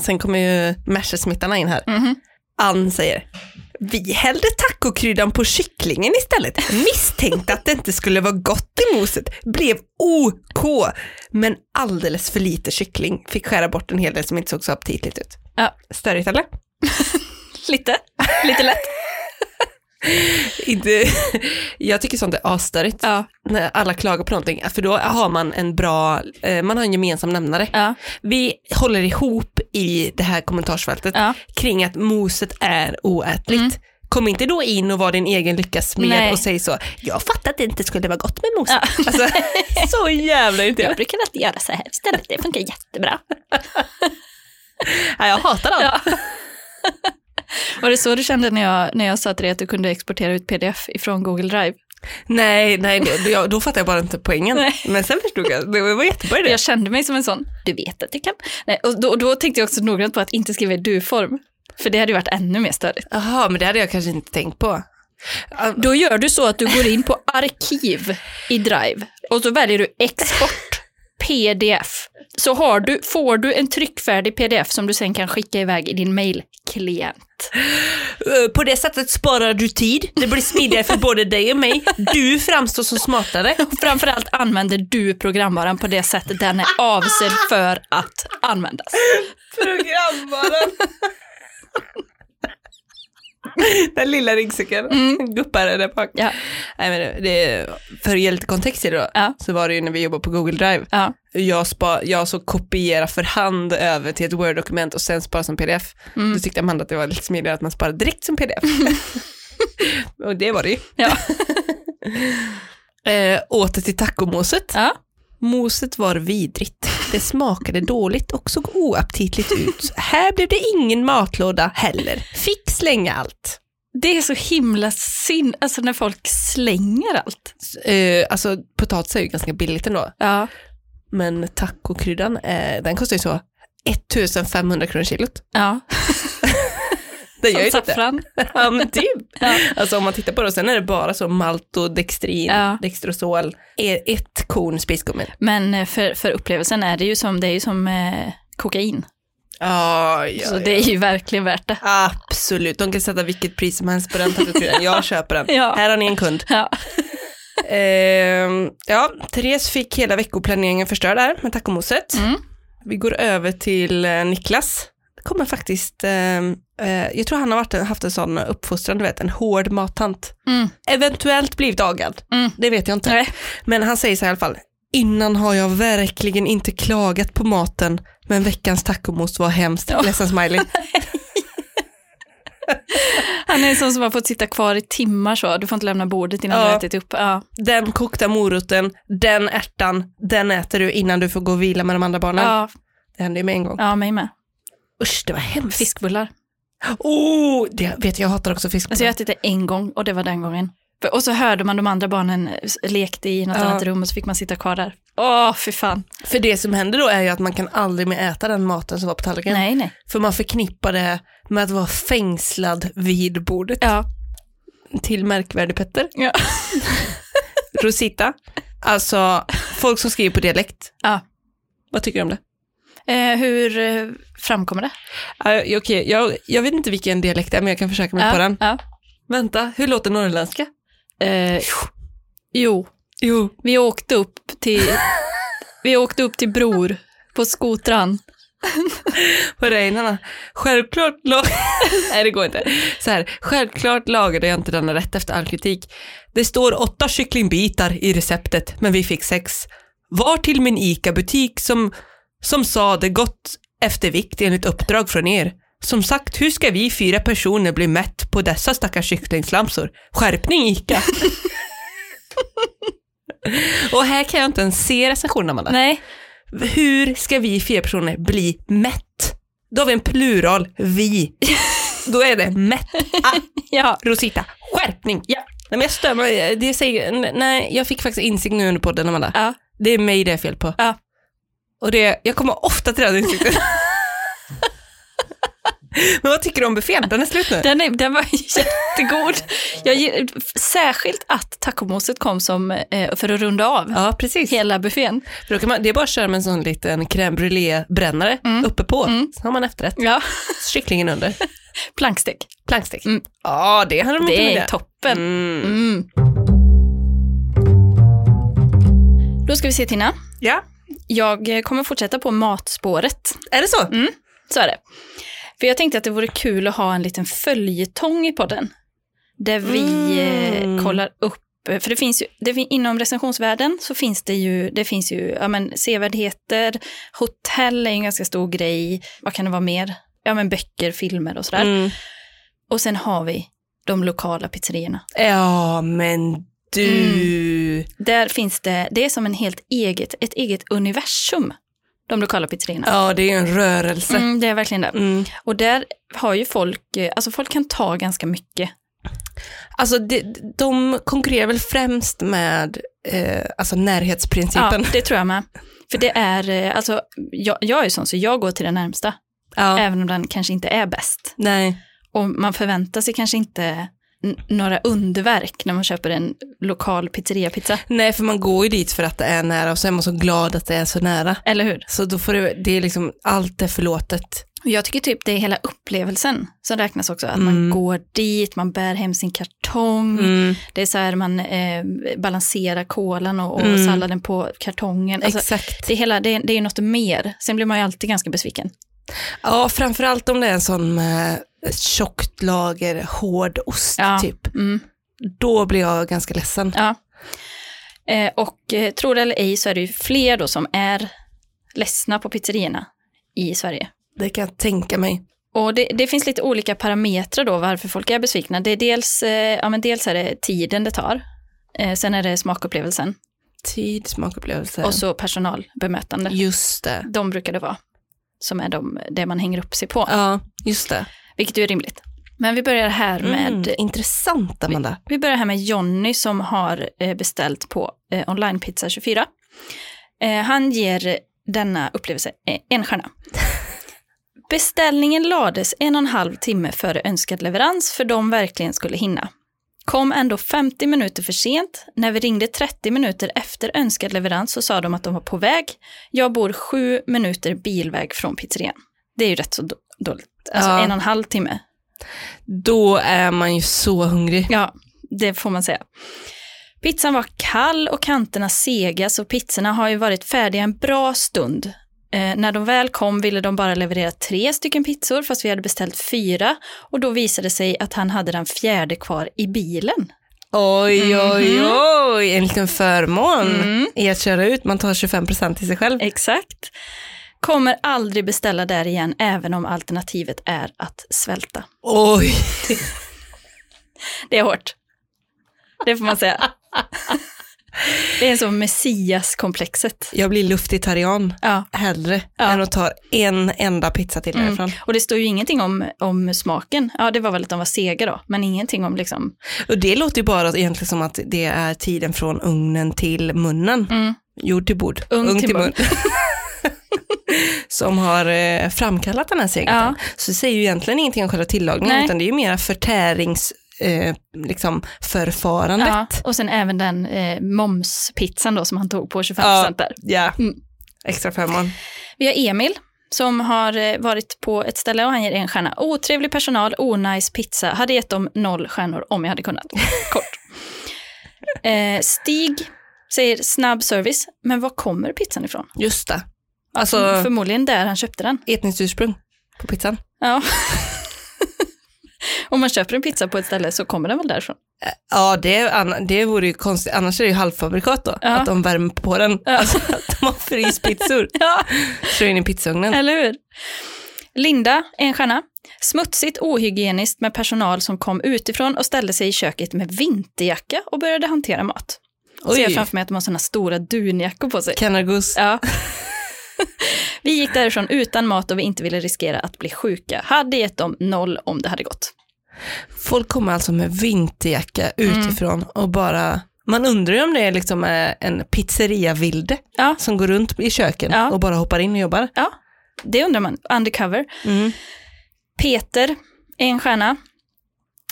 Sen kommer ju Mercersmittarna in här. Mhm. Ann säger, vi hällde tacokryddan på kycklingen istället. Misstänkte att det inte skulle vara gott i moset. Blev OK, men alldeles för lite kyckling. Fick skära bort en hel del som inte såg så aptitligt ut. Ja. Störigt eller? <laughs> Lite. Lite lätt. <laughs> Inte, <laughs> jag tycker sånt är asstörigt. Ja. När alla klagar på någonting, för då har man en bra, eh, man har en gemensam nämnare. Ja. Vi håller ihop i det här kommentarsfältet Ja. kring att moset är oätligt. Mm. Kom inte då in och var din egen lyckas Nej. och säg så, jag fattar att det inte skulle vara gott med mos. <laughs> Alltså, så jävla inte Jag jag. brukar alltid göra så här istället. Det funkar jättebra. Ja, jag hatar dem. Var det så du kände när jag, när jag sa till dig att du kunde exportera ut pdf ifrån Google Drive? Nej, nej, det- jag, då fattar jag bara inte poängen. Nej. Men sen förstod jag, det var jättebra idé. Jag kände mig som en sån, du vet att jag kan. Nej, och då, då tänkte jag också noggrant på att inte skriva i du-form. För det hade ju varit ännu mer störigt. Jaha, men det hade jag kanske inte tänkt på. Då gör du så att du går in på arkiv i Drive och så väljer du export pdf. Så har du, får du en tryckfärdig pdf som du sen kan skicka iväg i din mailklient. Eh, På det sättet sparar du tid. Det blir smidigare för både dig och mig. Du framstår som smartare. Och <laughs> framförallt använder du programvaran på det sättet den är avsedd för att användas. Programvaran. <laughs> Den lilla ryggsäcken. <laughs> Guppar där bak. Ja, Nej, men det- för att ge lite kontext i det då, Ja. så var det ju när vi jobbade på Google Drive. ja, Jag, spa, jag så kopiera för hand över till ett Word-dokument och sen spara som pdf. Mm. Då tyckte Amanda att det var lite smidigare att man sparar direkt som pdf. <laughs> och det var det ju. ja. Eh, åter till tacomoset. ja. Moset var vidrigt. Det smakade dåligt och såg oaptitligt ut. Här blev det ingen matlåda heller. Fick slänga allt. Det är så himla synd, alltså när folk slänger allt. Eh, alltså potatis är ju ganska billigt ändå. Ja, Men tacokryddan, eh, den kostar ju så 1500 kronor kilot. ja. Det gör ju inte. saffran. <laughs> Ja men typ. Ja. Alltså om man tittar på det, sen är det bara så maltodextrin, Ja. dextrosol, är ett korn spiskummin. Men eh, för, för upplevelsen är det ju som, det är ju som eh, kokain. Ja, ja, Så det är ju verkligen värt det. Absolut, de kan sätta vilket pris som helst på den tacokryddan. Jag köper den. <laughs> Ja. Här har ni en kund. Ja. <laughs> Ehm, ja, Therese fick hela veckoplaneringen förstörd där med tacomoset. Mm. Vi går över till eh, Niklas. Det kommer faktiskt, ehm, eh, jag tror han har varit, haft en sån uppfostran, du vet, en hård mattant. Mm. Eventuellt blivit agad, Mm. det vet jag inte. Nej. Men han säger så här i alla fall, innan har jag verkligen inte klagat på maten, men veckans tacomos var hemskt. Ja. Ledsen smiley. <laughs> Han är en sån som har fått sitta kvar i timmar så. Du får inte lämna bordet innan Ja. du har ätit upp. Ja. Den kokta moroten, den ärtan, den äter du innan du får gå och vila med de andra barnen. Ja, Det hände ju med en gång. ja, mig med. Usch, det var hemskt. Fiskbullar. Oh, det vet jag, jag hatar också fisk. Alltså jag har ätit det en gång och det var den gången. Och så hörde man de andra barnen eh, lekte i något Ja. annat rum och så fick man sitta kvar där. Åh, fy fan. För det som händer då är ju att man kan aldrig mer äta den maten som var på tallriken. Nej, nej. För man förknippar det med att vara fängslad vid bordet. Ja. Till märkvärdig Petter. Ja. <laughs> Rosita. Alltså, folk som skriver på dialekt. Ja. Vad tycker du om det? Eh, hur eh, framkommer det? Uh, Okej, jag, jag vet inte vilken dialekt det är, men jag kan försöka mig ja. på den. Ja. Vänta, hur låter norrländska? Eh, jo, Jo. vi åkte upp till, <laughs> vi åkte upp till Bror på skotran. <laughs> På renarna. Självklart lag... <laughs> Nej, det går inte. Så här, självklart lagade jag inte denna rätt efter all kritik. Det står åtta kycklingbitar i receptet, men vi fick sex. Var till min ICA-butik som, som sa det gott efter vikt enligt uppdrag från er. Som sagt, hur ska vi fyra personer bli mätt på dessa stackars kycklingslamsor? Skärpning ICA! <laughs> Och här kan jag inte ens se recensionen, Amanda. Nej, Hur ska vi fyra personer bli mätt? Då har vi en plural, vi. <laughs> Då är det mätt. Ah, <laughs> ja. Rosita, skärpning. Ja. Nej, men jag stör mig, det säger, nej, jag fick faktiskt insikt nu under podden, Amanda. Ja. Det är mig det är fel på. Ja. Och det, jag kommer ofta till den insikten. <laughs> men vad tycker du om buffén? Den är slut nu. Den, är, den var <laughs> jättegod. Jag, särskilt att tacomoset kom som, eh, för att runda av Ja, precis. hela buffén. För man, det är bara att köra med en sån liten crème brûlée-brännare uppe på. Mm. Så har man efterrätt. Ja, Kycklingen under. <laughs> plankstek. Plankstek. Mm. Ja, det hade de Det är toppen. Mm. Mm. Då ska vi se Tina. Ja, Jag kommer fortsätta på matspåret. är det så? Mm. Så är det. För jag tänkte att det vore kul att ha en liten följetong i podden. Där vi Mm. eh, kollar upp, för det finns ju, det, inom recensionsvärlden så finns det ju, det finns ju, ja men sevärdheter, hotell är en ganska stor grej, vad kan det vara mer? Ja men böcker, filmer och sådär. Mm. Och sen har vi de lokala pizzerierna. Ja, men du. Där finns det, det är som en helt eget, ett eget universum, de lokala pizzerierna. Ja, det är en rörelse. Mm, det är verkligen det. Mm. Och där har ju folk, eh, alltså folk kan ta ganska mycket. Alltså, de, de konkurrerar väl främst med eh, alltså Ja, närhetsprincipen. det tror jag med. För det är, eh, alltså, jag, jag är sån så jag går till den närmsta, Ja. även om den kanske inte är bäst. Nej. Och man förväntar sig kanske inte några underverk när man köper en lokal pizzeriapizza. Nej, för man går ju dit för att det är nära och så är man så glad att det är så nära. Eller hur? Så då får det, det är liksom, allt är förlåtet. Jag tycker typ det är hela upplevelsen som räknas också. Att man Mm. går dit, man bär hem sin kartong. Mm. Det är så här man eh, balanserar kolan och, och Mm. salladen på kartongen. Alltså, Exakt. det, är hela, det, det är något mer. Sen blir man ju alltid ganska besviken. Ja, framförallt om det är en sån med ett tjockt lager hård ost Ja. typ. Mm. Då blir jag ganska ledsen. Ja. Eh, och eh, tror det eller ej så är det ju fler då som är ledsna på pizzerierna i Sverige. Det kan jag tänka mig. Och det, det finns lite olika parametrar då varför folk är besvikna. Det är dels, eh, ja, men dels är det tiden det tar. Eh, sen är det smakupplevelsen Tid, smakupplevelse. och så personalbemötande. Just det. De brukar det vara som är de, det man hänger upp sig på, Ja, just det. Vilket ju är rimligt. Men vi börjar här med Mm, intressant Amanda. Vi börjar här med Jonny som har eh, beställt på eh, Online Pizza 24. Eh, han ger denna upplevelse eh, en stjärna. <laughs> Beställningen lades en och en halv timme före önskad leverans för de verkligen skulle hinna. Kom ändå 50 minuter för sent. När vi ringde 30 minuter efter önskad leverans så sa de att de var på väg. Jag bor sju minuter bilväg från pizzerian. Det är ju rätt så dåligt. Alltså Ja. en och en halv timme. Då är man ju så hungrig. Ja, det får man säga. Pizzan var kall och kanterna sega så pizzorna har ju varit färdiga en bra stund. Eh, när de väl kom ville de bara leverera tre stycken pizzor fast vi hade beställt fyra och då visade det sig att han hade den fjärde kvar i bilen. Oj, oj, Mhm. oj. En liten förmån Mm. i att köra ut. Man tar 25% till sig själv. Exakt. Kommer aldrig beställa där igen även om alternativet är att svälta. Oj. <laughs> Det är hårt. Det får man säga. <laughs> Det är som messias-komplexet. Jag blir luftitarian Ja. hellre Ja. än att ta en enda pizza till Mm. därifrån. Och det står ju ingenting om, om smaken. Ja, det var väl att de var sega då, men ingenting om liksom... Och det låter ju bara egentligen som att det är tiden från ugnen till munnen. Mm. Jord till bord. Ugn till mun. <laughs> <laughs> som har eh, framkallat den här segheten. Så det säger ju egentligen ingenting om själva tillagningen, Nej. utan det är ju mera förtärings, eh, liksom förfarandet. Ja, och sen även den eh, momspizzan då som han tog på 25% Ja. där. Ja, Mm. extra förmån. Vi har Emil som har eh, varit på ett ställe och han ger en stjärna. Otrevlig personal, onajs pizza. Hade gett dem noll stjärnor om jag hade kunnat. <laughs> Kort. Eh, Stig säger snabb service, men var kommer pizzan ifrån? Just det. Alltså Förmodligen där han köpte den. etniskt ursprung på pizzan. Ja. <laughs> Om man köper en pizza på ett ställe så kommer den väl därifrån. Ja, det, det vore ju konstigt. Annars är det ju halvfabrikat då. Ja. Att de värmer på den. Ja. <laughs> Alltså att de har fryspizzor. <laughs> Ja, Kör in i pizzaugnen. eller hur? Linda, en stjärna. Smutsigt, ohygieniskt med personal som kom utifrån och ställde sig i köket med vinterjacka och började hantera mat. Och ser jag Oj. framför mig att de har sådana stora dunjackor på sig. Kanargus. Ja. <laughs> vi gick därifrån utan mat och vi inte ville riskera att bli sjuka. Hade gett dem noll om det hade gått. Folk kommer alltså med vinterjacka Mm. utifrån och bara, man undrar ju om det är liksom eh, en pizzeria-vilde Ja. som går runt i köken Ja. och bara hoppar in och jobbar. Ja, det undrar man. Undercover. Mm. Peter, en stjärna.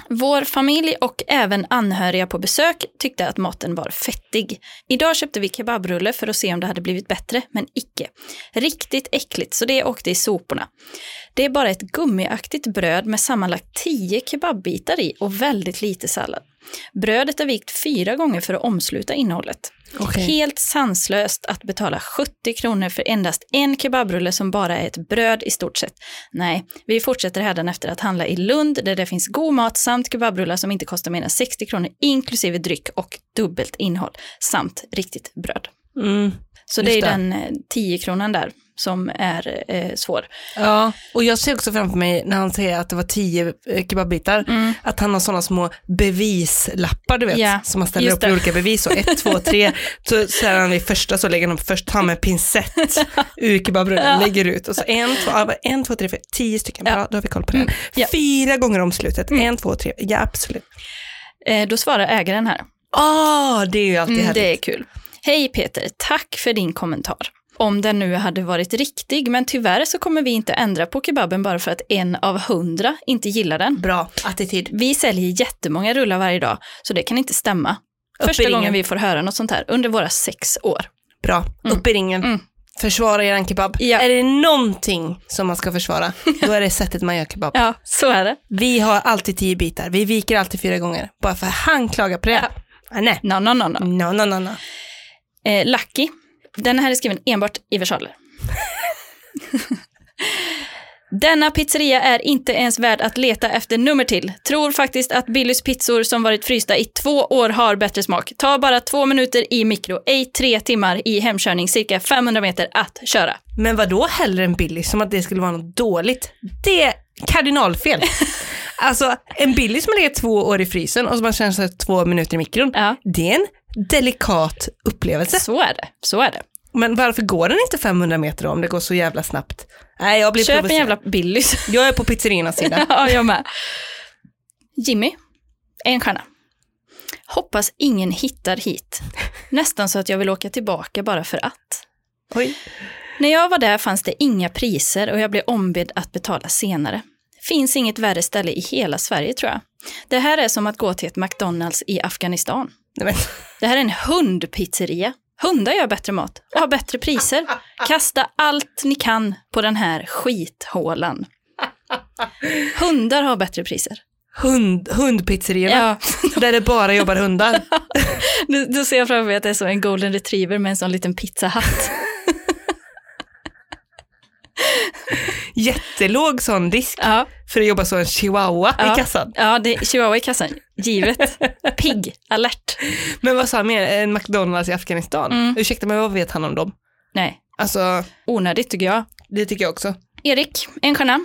Vår familj och även anhöriga på besök tyckte att maten var fettig. Idag köpte vi kebabrulle för att se om det hade blivit bättre, men icke. Riktigt äckligt, så det åkte i soporna. Det är bara ett gummiaktigt bröd med sammanlagt 10 kebabbitar i och väldigt lite sallad. Brödet är vikt fyra gånger för att omsluta innehållet. Okej. Helt sanslöst att betala 70 kronor för endast en kebabrulle som bara är ett bröd i stort sett. Nej, vi fortsätter hädan efter att handla i Lund där det finns god mat samt kebabrullar som inte kostar mer än 60 kronor inklusive dryck och dubbelt innehåll samt riktigt bröd. Mm. Så Just det är det. den eh, 10 kronan där som är eh, svår. Ja, och jag ser också framför mig när han säger att det var tio eh, kebabbitar, att han har sådana små bevislappar du vet, Ja, som man ställer just upp det. olika bevis, så ett, två, tre, <laughs> så, så är han vid första så lägger han upp först, han med pincett <laughs> ur kebabrullen, Ja. lägger ut och så en, två, en, två, tre, fyra, tio stycken, Ja. Mm. bra, då har vi koll på det. ja. Fyra gånger omslutet, en, två, tre, ja absolut. Eh, då svarar ägaren här. Ah, det är ju alltid Mm, härligt. det är kul. Hej Peter, tack för din kommentar. Om den nu hade varit riktig, men tyvärr så kommer vi inte ändra på kebaben bara för att en av hundra inte gillar den. Bra attityd. Vi säljer jättemånga rullar varje dag, så det kan inte stämma. Upp Första gången vi får höra något sånt här under våra sex år. Bra. Upp i ringen. Mm. Försvara eran kebab. Ja. Är det någonting som man ska försvara, då är det sättet man gör kebab. <laughs> Ja, så är det. Vi har alltid tio bitar, vi viker alltid fyra gånger. Bara för han klagar på det. Ja. Ah, nej. No, no, no, no. No, no, no, no. Eh, Lucky, den här är skriven enbart i versaler. <laughs> Denna pizzeria är inte ens värd att leta efter nummer till. Tror faktiskt att Billys pizzor som varit frysta i två år har bättre smak. Ta bara två minuter i mikro, ej tre timmar i hemkörning, cirka 500 meter att köra. Men vad då hellre än Billy, som att det skulle vara något dåligt? Det är kardinalfel. <laughs> alltså, en Billy som har legat två år i frysen och som man känner sig två minuter i mikron, Ja, det är en delikat upplevelse. så är det. Så är det. Men varför går den inte 500 meter om det går så jävla snabbt? Nej, jag blir Köp en provocerad. jävla Billys. Jag är på pizzeriernas sida. <laughs> ja, jag med. Jimmy, en stjärna. Hoppas ingen hittar hit. Nästan så att jag vill åka tillbaka bara för att. Oj. När jag var där fanns det inga priser och jag blev ombedd att betala senare. Finns inget värre ställe i hela Sverige tror jag. Det här är som att gå till ett McDonalds i Afghanistan. Nej, <laughs> Det här är en hundpizzeria. Hundar gör bättre mat och har bättre priser. Kasta allt ni kan på den här skithålan. Hundar har bättre priser. hund, hundpizzerierna, Ja, <laughs> där det bara jobbar hundar. <laughs> nu, då ser jag framför mig att det är så en golden retriever med en sån liten pizzahatt. Jättelåg sån disk Ja, för att jobba så en chihuahua Ja. i kassan. ja det är chihuahua i kassan. Givet. <laughs> Pigg, alert. Men vad sa han mer? En McDonalds i Afghanistan? Mm. Ursäkta mig, vad vet han om dem? Nej, Alltså, onödigt tycker jag. det tycker jag också. Erik, en stjärna.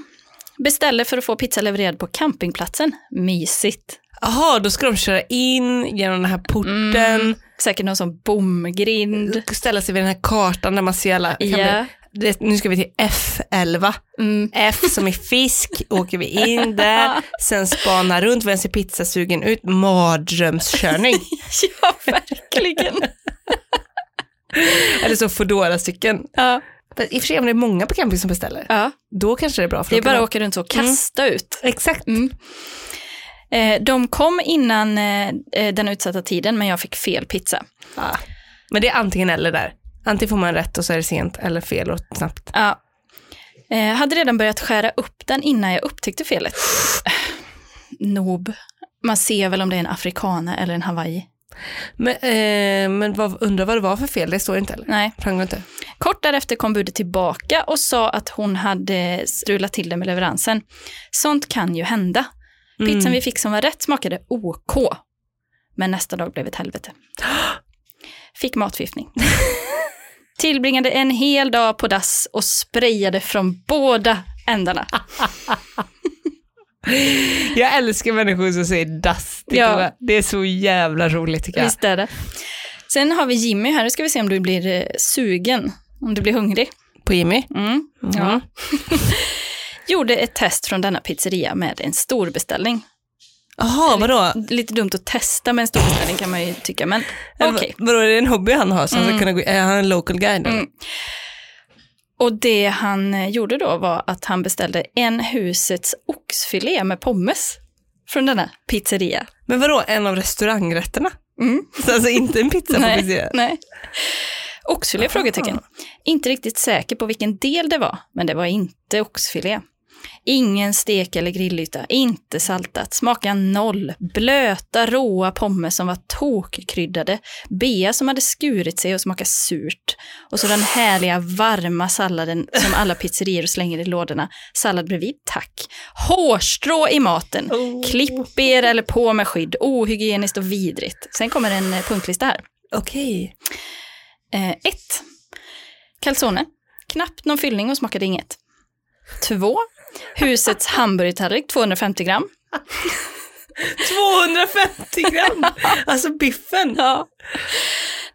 Beställer för att få pizza levererad på campingplatsen. Mysigt. Jaha, då ska de köra in genom den här porten, Mm. Säkert någon sån bomgrind. ställa sig vid den här kartan där man ser alla. vi- det, nu ska vi till F11. Mm. F som i fisk, <laughs> åker vi in där, sen spana runt, vem ser pizzasugen ut? Mardrömskörning. <laughs> Ja, verkligen. Eller så Foodora-cykeln. Ja, I och för sig om det är många på camping som beställer, ja. då kanske det är bra. För Det är bara att åka runt och kasta ut. Exakt. Mm. Eh, de kom innan eh, eh, den utsatta tiden, men jag fick fel pizza. Ah. Men det är antingen eller där. Antingen får man rätt och så är det sent, eller fel och snabbt. Ja. Eh, hade redan börjat skära upp den innan jag upptäckte felet. <sighs> Nob. Man ser väl om det är en afrikana eller en hawaii. Men, eh, men vad, undrar vad det var för fel, det står inte heller. Nej. Framgår inte. Kort därefter kom budet tillbaka och sa att hon hade strulat till det med leveransen. Sånt kan ju hända. Pizzan Mm. vi fick som var rätt smakade OK. Men nästa dag blev ett helvete. <gasps> Fick matförgiftning. <laughs> Tillbringade en hel dag på dass och sprayade från båda ändarna. <laughs> Jag älskar människor som säger dass. Ja. det är så jävla roligt tycker jag. Visst är det. Sen har vi Jimmy här, nu ska vi se om du blir eh, sugen, om du blir hungrig. På Jimmy. Mm. Ja. <laughs> Gjorde ett test från denna pizzeria med en stor beställning. Jaha, vadå? Lite dumt att testa med en stor beställning kan man ju tycka, men okej. Vadå, är det en hobby han har? Så han ska Mm. kunna gå, är han en local guide? Mm. Och det han eh, gjorde då var att han beställde en husets oxfilé med pommes från denna pizzeria. Men vadå, en av restaurangrätterna? Mm. <laughs> Så alltså inte en pizza på Nej, pizzeria? nej. Oxfilé? Frågetecken. Inte riktigt säker på vilken del det var, men det var inte oxfilé. Ingen stek eller grillyta, inte saltat, smaka noll, blöta råa pommes som var tokkryddade, bea som hade skurit sig och smakade surt, och så den härliga varma salladen som alla pizzerior slänger i lådorna. Sallad bredvid, tack. Hårstrå i maten, Oh. klipp er eller på med skydd, ohygieniskt och vidrigt. Sen kommer en eh, punktlista här. Okej. Eh, ett. Calzone. Knappt någon fyllning och smakade inget. Två. Husets hamburgertallrik 250 gram. 250 gram! alltså biffen. Ja.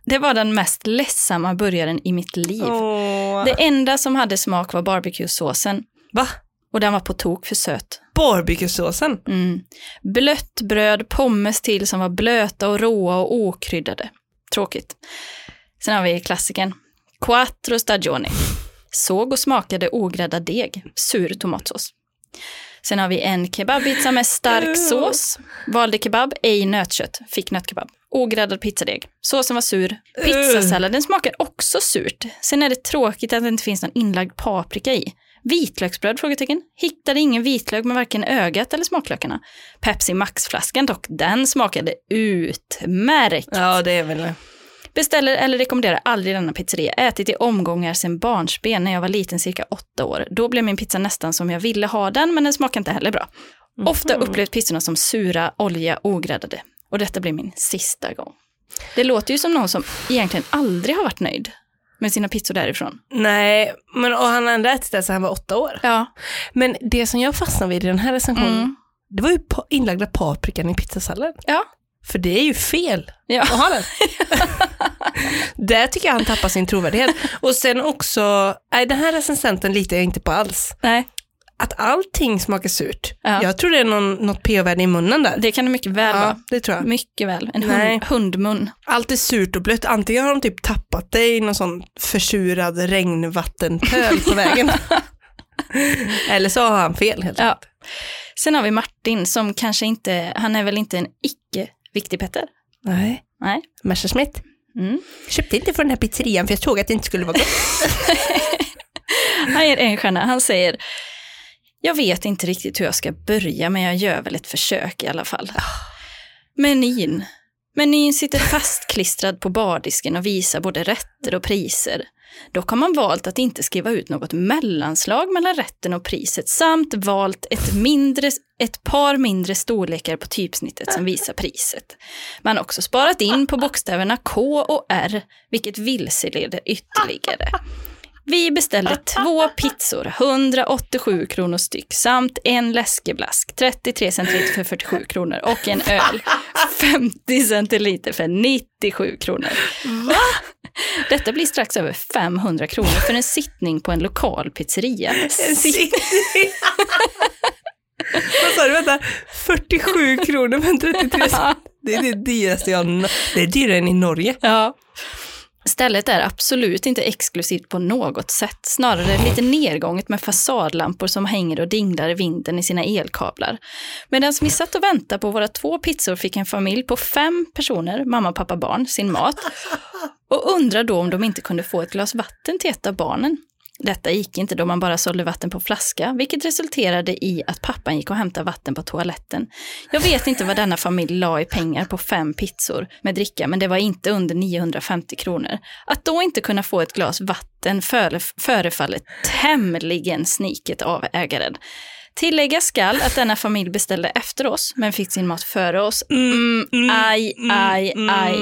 Det var den mest ledsamma burgaren i mitt liv. Åh. Det enda som hade smak var barbecuesåsen Va? och den var på tok för söt. Barbecuesåsen? Mm. Blött bröd, pommes till som var blöta och råa och okryddade. Tråkigt. Sen har vi klassikern. Quattro stagioni. Såg och smakade ogräddad deg, sur tomatsås. Sen har vi en kebabpizza med stark sås. Valde kebab, ej nötkött. Fick nötkebab. Ogräddad pizzadeg. Såsen var sur. Pizzasalladen smakar också surt. Sen är det tråkigt att det inte finns någon inlagd paprika i. Vitlöksbröd? Frågetecken. Hittade ingen vitlök med varken ögat eller smaklökarna. Pepsi Max-flaskan dock, den smakade utmärkt. Ja, det är väl det. Beställer eller rekommenderar aldrig denna pizzeria. Ätit i omgångar sedan barnsben när jag var liten, cirka åtta år. Då blev min pizza nästan som jag ville ha den, men den smakar inte heller bra. Ofta upplevt pizzorna som sura, olja, ogräddade. Och detta blir min sista gång. Det låter ju som någon som egentligen aldrig har varit nöjd med sina pizzor därifrån. Nej, men och han har ändå ätit det sedan han var åtta år. Ja. Men det som jag fastnade vid i den här recensionen, Mm. det var ju inlagda paprikan i pizzasallad. Ja. För det är ju fel Ja. att ha den. <laughs> Där tycker jag han tappar sin trovärdighet. Och sen också, nej den här recensenten litar jag inte på alls. Nej, Att allting smakar surt. Ja. Jag tror det är någon, något pH-värde i munnen där. det kan det mycket väl ja, vara. det tror jag. Mycket väl. En hund, hundmun. Allt är surt och blött. Antingen har de typ tappat det i någon sån försurad regnvattenpöl på vägen. <laughs> Eller så har han fel helt Ja. enkelt. Sen har vi Martin som kanske inte, han är väl inte en icke-viktig Petter? Nej. Nej. Messerschmitt. Mm. Köpte inte från den här pizzerian för jag såg att det inte skulle vara gott. <laughs> Han ger en stjärna. Han säger, jag vet inte riktigt hur jag ska börja, men jag gör väl ett försök i alla fall. Menyn. Menyn sitter fastklistrad på bardisken och visar både rätter och priser. Dock har man valt att inte skriva ut något mellanslag mellan rätten och priset samt valt ett, mindre, ett par mindre storlekar på typsnittet som visar priset. Man har också sparat in på bokstäverna K och R, vilket vilseleder ytterligare. Vi beställde två pizzor, 187 kronor styck, samt en läskeblask, 33 centiliter för 47 kronor och en öl, 50 centiliter för 97 kronor. Va? Detta blir strax över 500 kronor för en sittning på en lokal pizzeria. Sitt- <laughs> Vad sa du, vänta? 47 kronor men 33 cent. Det är det dyraste jag Det är dyrare än i Norge. Ja. Stället är absolut inte exklusivt på något sätt, snarare lite nedgånget med fasadlampor som hänger och dinglar i vinden i sina elkablar. Medan vi satt och väntade på våra två pizzor fick en familj på fem personer, mamma, pappa, barn, sin mat och undrar då om de inte kunde få ett glas vatten till ett av barnen. Detta gick inte då man bara sålde vatten på flaska, vilket resulterade i att pappan gick och hämtade vatten på toaletten. Jag vet inte vad denna familj la i pengar på fem pizzor med dricka, men det var inte under 950 kronor. Att då inte kunna få ett glas vatten förefaller tämligen sniket av ägaren. Tillägga skall att denna familj beställde efter oss, men fick sin mat före oss. Mm, aj, aj, aj.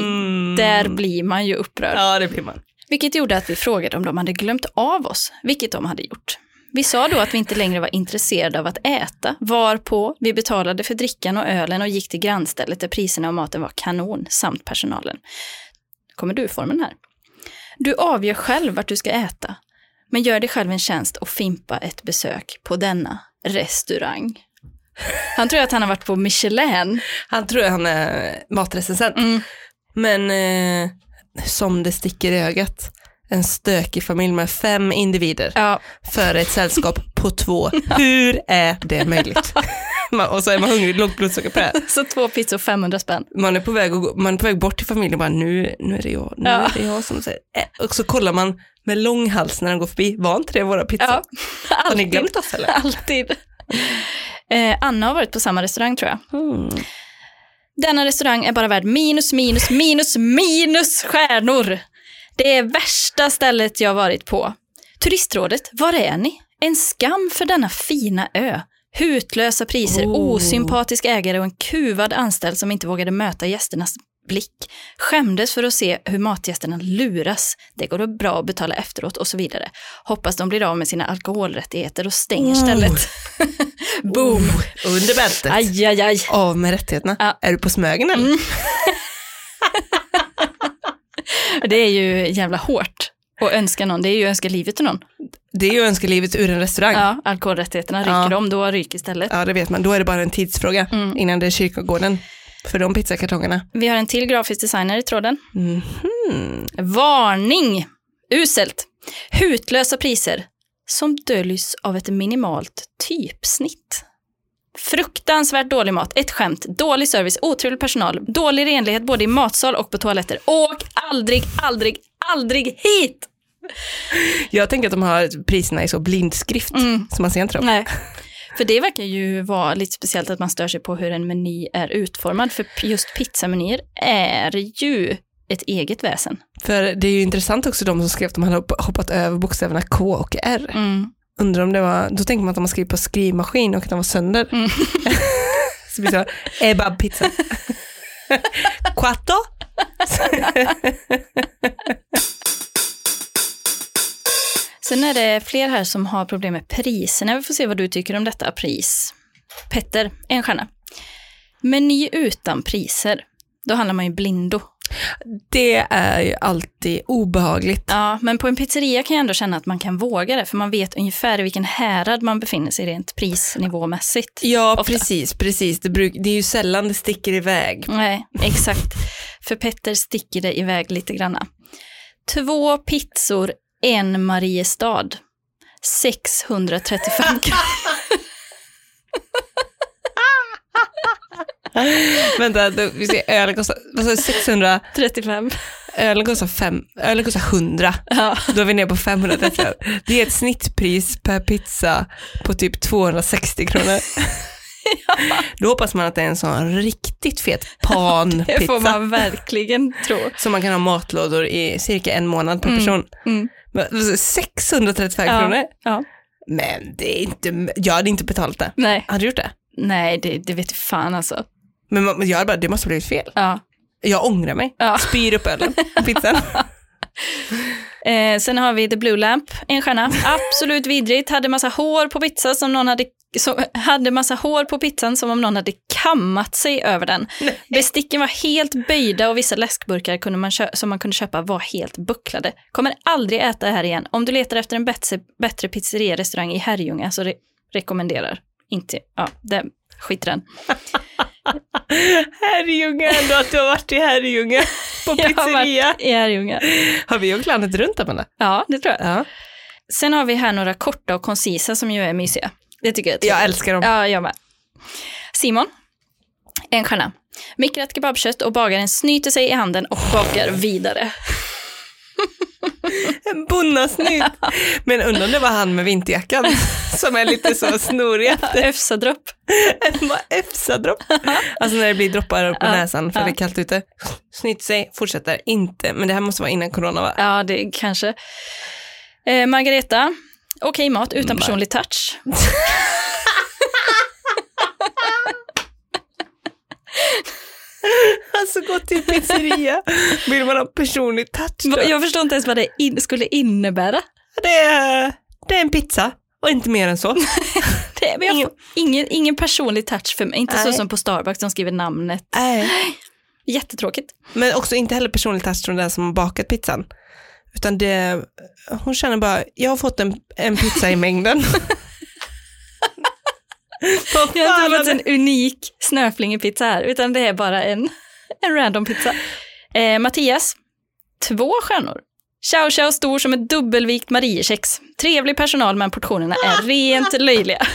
Där blir man ju upprörd. Ja, det blir man. Vilket gjorde att vi frågade om de hade glömt av oss, vilket de hade gjort. Vi sa då att vi inte längre var intresserade av att äta, varpå vi betalade för drickan och ölen och gick till grannstället där priserna och maten var kanon, samt personalen. Kommer du formen här? Du avgör själv vart du ska äta, men gör dig själv en tjänst och fimpa ett besök på denna restaurang. Han tror att han har varit på Michelin. Han tror han är matrecensent. Mm. Men eh, som det sticker i ögat, en stökig familj med fem individer Ja, för ett sällskap på två. <laughs> Hur är det möjligt? Och så är man hungrig, lågt blodsocker på <laughs> det. så två pizzor 500 spänn. Man är på väg, gå, man är på väg bort till familjen och bara nu, nu är det jag, nu Ja. är det jag som säger. Och så kollar man med lång hals när de går förbi, var inte det våra pizzor? Ja, Har ni glömt oss eller? <laughs> Alltid. Eh, Anna har varit på samma restaurang tror jag. Mm. Denna restaurang är bara värd minus, minus, minus, minus stjärnor. Det är värsta stället jag varit på. Turistrådet, var är ni? En skam för denna fina ö. Hutlösa priser, Oh. osympatisk ägare och en kuvad anställd som inte vågade möta gästernas blick. Skämdes för att se hur matgästerna luras. Det går bra att betala efteråt och så vidare. Hoppas de blir av med sina alkoholrättigheter och stänger Oh. stället. <laughs> Boom! Under bältet. Aj, aj, aj. Av med rättigheterna. Ja. Är du på Smögen eller? Mm. <laughs> Det är ju jävla hårt att önska någon. Det är ju att önska livet till någon. Det är ju att önska livet ur en restaurang. Ja. Ja, alkoholrättigheterna ryker Ja. de, då ryker istället. det vet man. Då är det bara en tidsfråga Mm. innan det är kyrkogården för de pizzakartongerna. Vi har en till grafisk designer i tråden. Mhm. Varning! Uselt. Hutlösa priser som döljs av ett minimalt typsnitt. Fruktansvärt dålig mat, ett skämt, dålig service, otrevlig personal, dålig renlighet både i matsal och på toaletter. Åk aldrig, aldrig, aldrig hit! Jag tänker att de har priserna i så blindskrift, Mm. så man ser inte dem. Nej. För det verkar ju vara lite speciellt att man stör sig på hur en meny är utformad. För just pizzamenyer är ju ett eget väsen. För det är ju intressant också de som skrev att de hade hopp- hoppat över bokstäverna K och R. Mm. Undrar om det var, då tänker man att de har skrivit på skrivmaskin och att den var sönder. Mm. <laughs> så blir det så, ebab pizza. <laughs> Quattro? <laughs> Sen är det fler här som har problem med priserna. Vi får se vad du tycker om detta pris. Petter, en stjärna. Meny utan priser. Då handlar man ju blindo. Det är ju alltid obehagligt. Ja, men på en pizzeria kan jag ändå känna att man kan våga det, för man vet ungefär i vilken härad man befinner sig rent prisnivåmässigt. Ja, Ofta. precis, precis. Det, bruk, det är ju sällan det sticker iväg. Nej, exakt. För Petter sticker det iväg lite granna. Två pizzor, en Mariestad. 635 kronor. <laughs> Vänta, då, vi ser, ölen kostar, vad sa du, 600, 35. ölen kostar, fem, ölen kostar 100. Ja. Då är vi nere på 530. Det är ett snittpris per pizza på typ 260 kronor. <laughs> Då hoppas man att det är en sån riktigt fet <laughs> Det får panpizza man verkligen tro. som man kan ha matlådor i cirka en månad per person. Mm. Men 635 Ja. kronor? Ja. Men det är inte, jag hade inte betalat det. Nej, Hade du gjort det? nej det, det vet jag fan alltså. Men man- jag hade bara, det måste ha blivit fel. Ja. Jag ångrar mig. Ja. Spyr upp ölen på <laughs> pizzan. Eh, sen har vi The Blue Lamp, en stjärna. <laughs> Absolut vidrigt, hade massa hår på pizzan som någon hade som hade massa hår på pizzan som om någon hade kammat sig över den. Besticken var helt böjda och vissa läskburkar kunde man som man kunde köpa var helt bucklade. Kommer aldrig äta det här igen. Om du letar efter en bättre, bättre pizzeria-restaurang i Herrljunga så re- rekommenderar. Inte, ja, det, skit i den. <laughs> Herrljunga, ändå att du har varit i Herrljunga <laughs> på Jag har pizzeria. varit i Herrljunga. Har vi åkt landet runt Amanda? Ja, det tror jag. Ja. Sen har vi här några korta och koncisa som ju är mysiga. Det tycker jag är. Jag älskar dem. Ja, jag med. Simon, en stjärna. Mikrat kebabkött och bagaren snyter sig i handen och bakar vidare. <laughs> En bonnasnytt. Men undrar om det var han med vinterjackan <laughs> som är lite så snorig efter. Öfsadropp. <laughs> Efsa-dropp. Alltså när det blir droppar på näsan för det är kallt ute. Snytt sig, fortsätter inte. Men det här måste vara innan corona va? Ja, det kanske. Eh, Margareta, okej mat utan Ma- personlig touch. <laughs> Alltså gå till pizzeria. Vill man ha personlig touch då? Jag förstår inte ens vad det in- skulle innebära. Det är, det är en pizza och inte mer än så. <laughs> Det, men Ingen- ingen, ingen personlig touch för mig. Inte så Nej. som på Starbucks, de skriver namnet. Nej. Jättetråkigt. Men också inte heller personlig touch från den som har bakat pizzan. Utan det, hon känner bara, jag har fått en, en pizza i mängden. <laughs> Jag har inte fått en unik snöflingepizza här, utan det är bara en, en random pizza. Eh, Mattias, två stjärnor. Chow chow stor som ett dubbelvikt Mariekex. Trevlig personal men portionerna är <laughs> rent löjliga.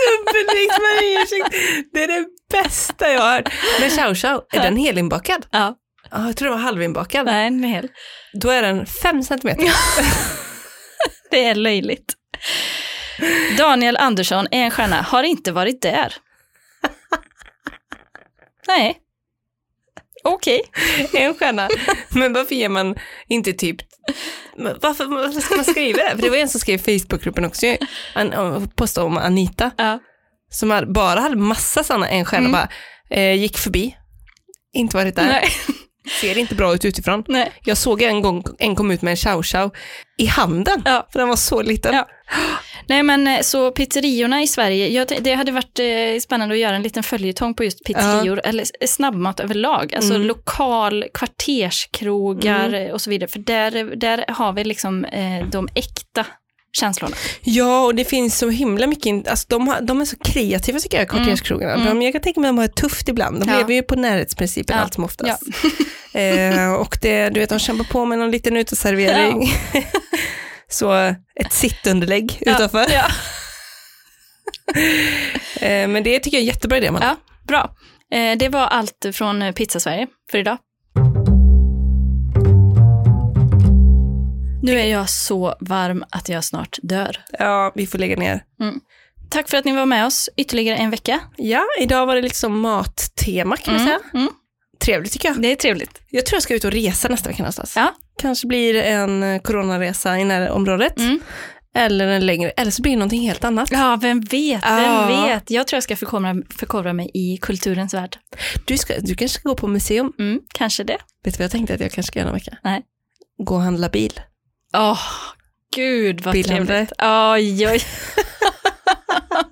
Dubbelvikt Mariekex. Det är det bästa jag har hört. Men chow chow, är den helinbakad? Ja, Ja, jag tror den var halvinbakad. nej, är hel. Då är den fem centimeter. <laughs> Det är löjligt. Daniel Andersson, en stjärna, har inte varit där. Nej. Okej. En stjärna. Men varför ger man inte typ varför, varför ska man skriva det? För det var en som skrev i Facebookgruppen också, han postade om Anita, Ja. som bara hade massa sådana en stjärna, Mm. bara eh, gick förbi, inte varit där, Nej. Ser inte bra ut utifrån. Nej. Jag såg en gång en kom ut med en chow chow i handen, Ja. för den var så liten. Ja. Nej men eh, så pizzeriorna i Sverige, jag, det hade varit eh, spännande att göra en liten följetong på just pizzerior, eller s- snabbmat överlag, alltså Mm. lokal, kvarterskrogar eh, och så vidare, för där, där har vi liksom eh, de äkta känslorna. Ja, och det finns så himla mycket, alltså de, de är så kreativa tycker jag, kvarterskrogarna. Mm. De, jag kan tänka mig att de har det tufft ibland, de Ja. lever ju på närhetsprincipen Ja. allt som oftast. <laughs> Eh, och det, du vet, de kämpar på med någon liten uteservering. <laughs> Så ett sittunderlägg utanför. Ja, <laughs> Eh, men det tycker jag är en jättebra idé. Man. ja, bra. Eh, det var allt från Pizza Sverige för idag. Nu är jag så varm att jag snart dör. Ja, vi får lägga ner. Tack för att ni var med oss ytterligare en vecka. Ja, idag var det liksom mattema kan man säga. Mm. Trevligt tycker jag. Det är trevligt. Jag tror jag ska ut och resa nästa vecka någonstans. Ja. Kanske blir en eh, coronaresa i närområdet. Mm. Eller en längre, eller så blir det någonting helt annat. Ja, vem vet, vem Ja. vet. Jag tror jag ska förkovra, förkovra mig i kulturens värld. Du, ska, du kanske ska gå på museum. Mm, kanske det. Vet du vad jag tänkte att jag kanske ska göra en vecka? Nej. Gå och handla bil. Åh, gud vad Bilhandlare. trevligt. Oj, oj.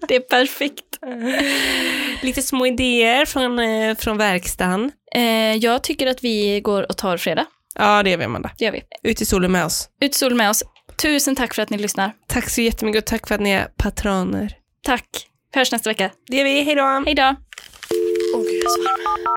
<laughs> det är perfekt. Lite små idéer från, eh, från verkstaden. Eh, jag tycker att vi går och tar fredag. Ja, det gör vi Amanda. Det gör vi. Ut i solen med oss. Ut sol med oss. Tusen tack för att ni lyssnar. Tack så jättemycket och tack för att ni är patroner. Tack. Vi hörs nästa vecka. Det gör vi, hej då! Hej då. Åh, gud, jag är så varm.